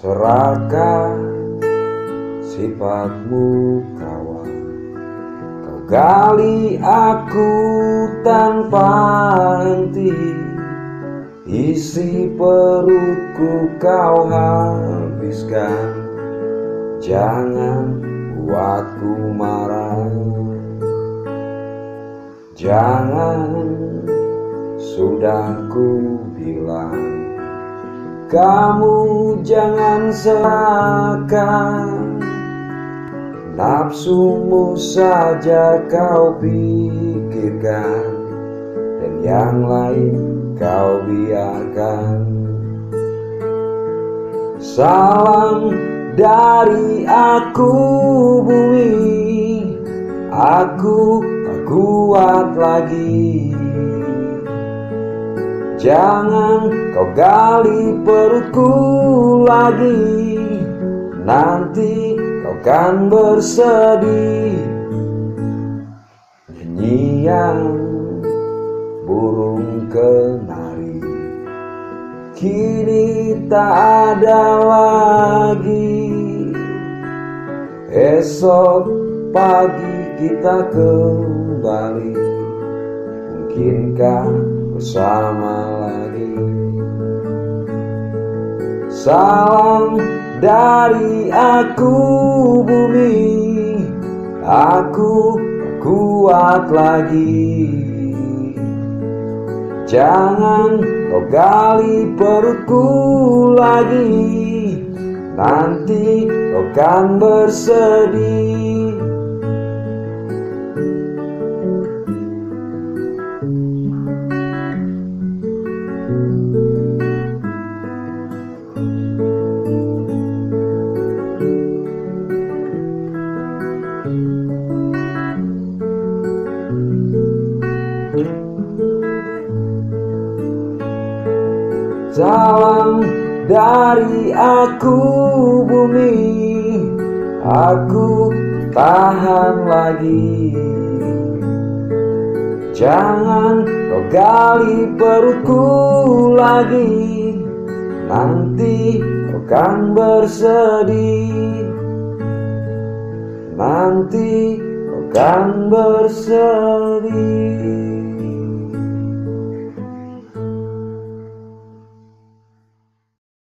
Serahkan sifatmu kawan Kau gali aku tanpa henti. Isi perutku kau habiskan. Jangan buatku marah. Jangan sudah ku bilang Kamu jangan serahkan. Nafsumu saja kau pikirkan Dan yang lain kau biarkan. Salam dari aku bumi. Aku kuat lagi Jangan kau gali perutku lagi. Nanti kau kan bersedih. Nyanyian burung kenari Kini tak ada lagi. Esok pagi kita kembali. Mungkinkah bersama lagi. Salam dari aku bumi. Aku kuat lagi. Jangan kau gali perutku lagi. Nanti kau kan bersedih Salam dari aku bumi. Aku tahan lagi. Jangan kau gali perutku lagi. Nanti kau kan bersedih. Nanti kau kan bersedih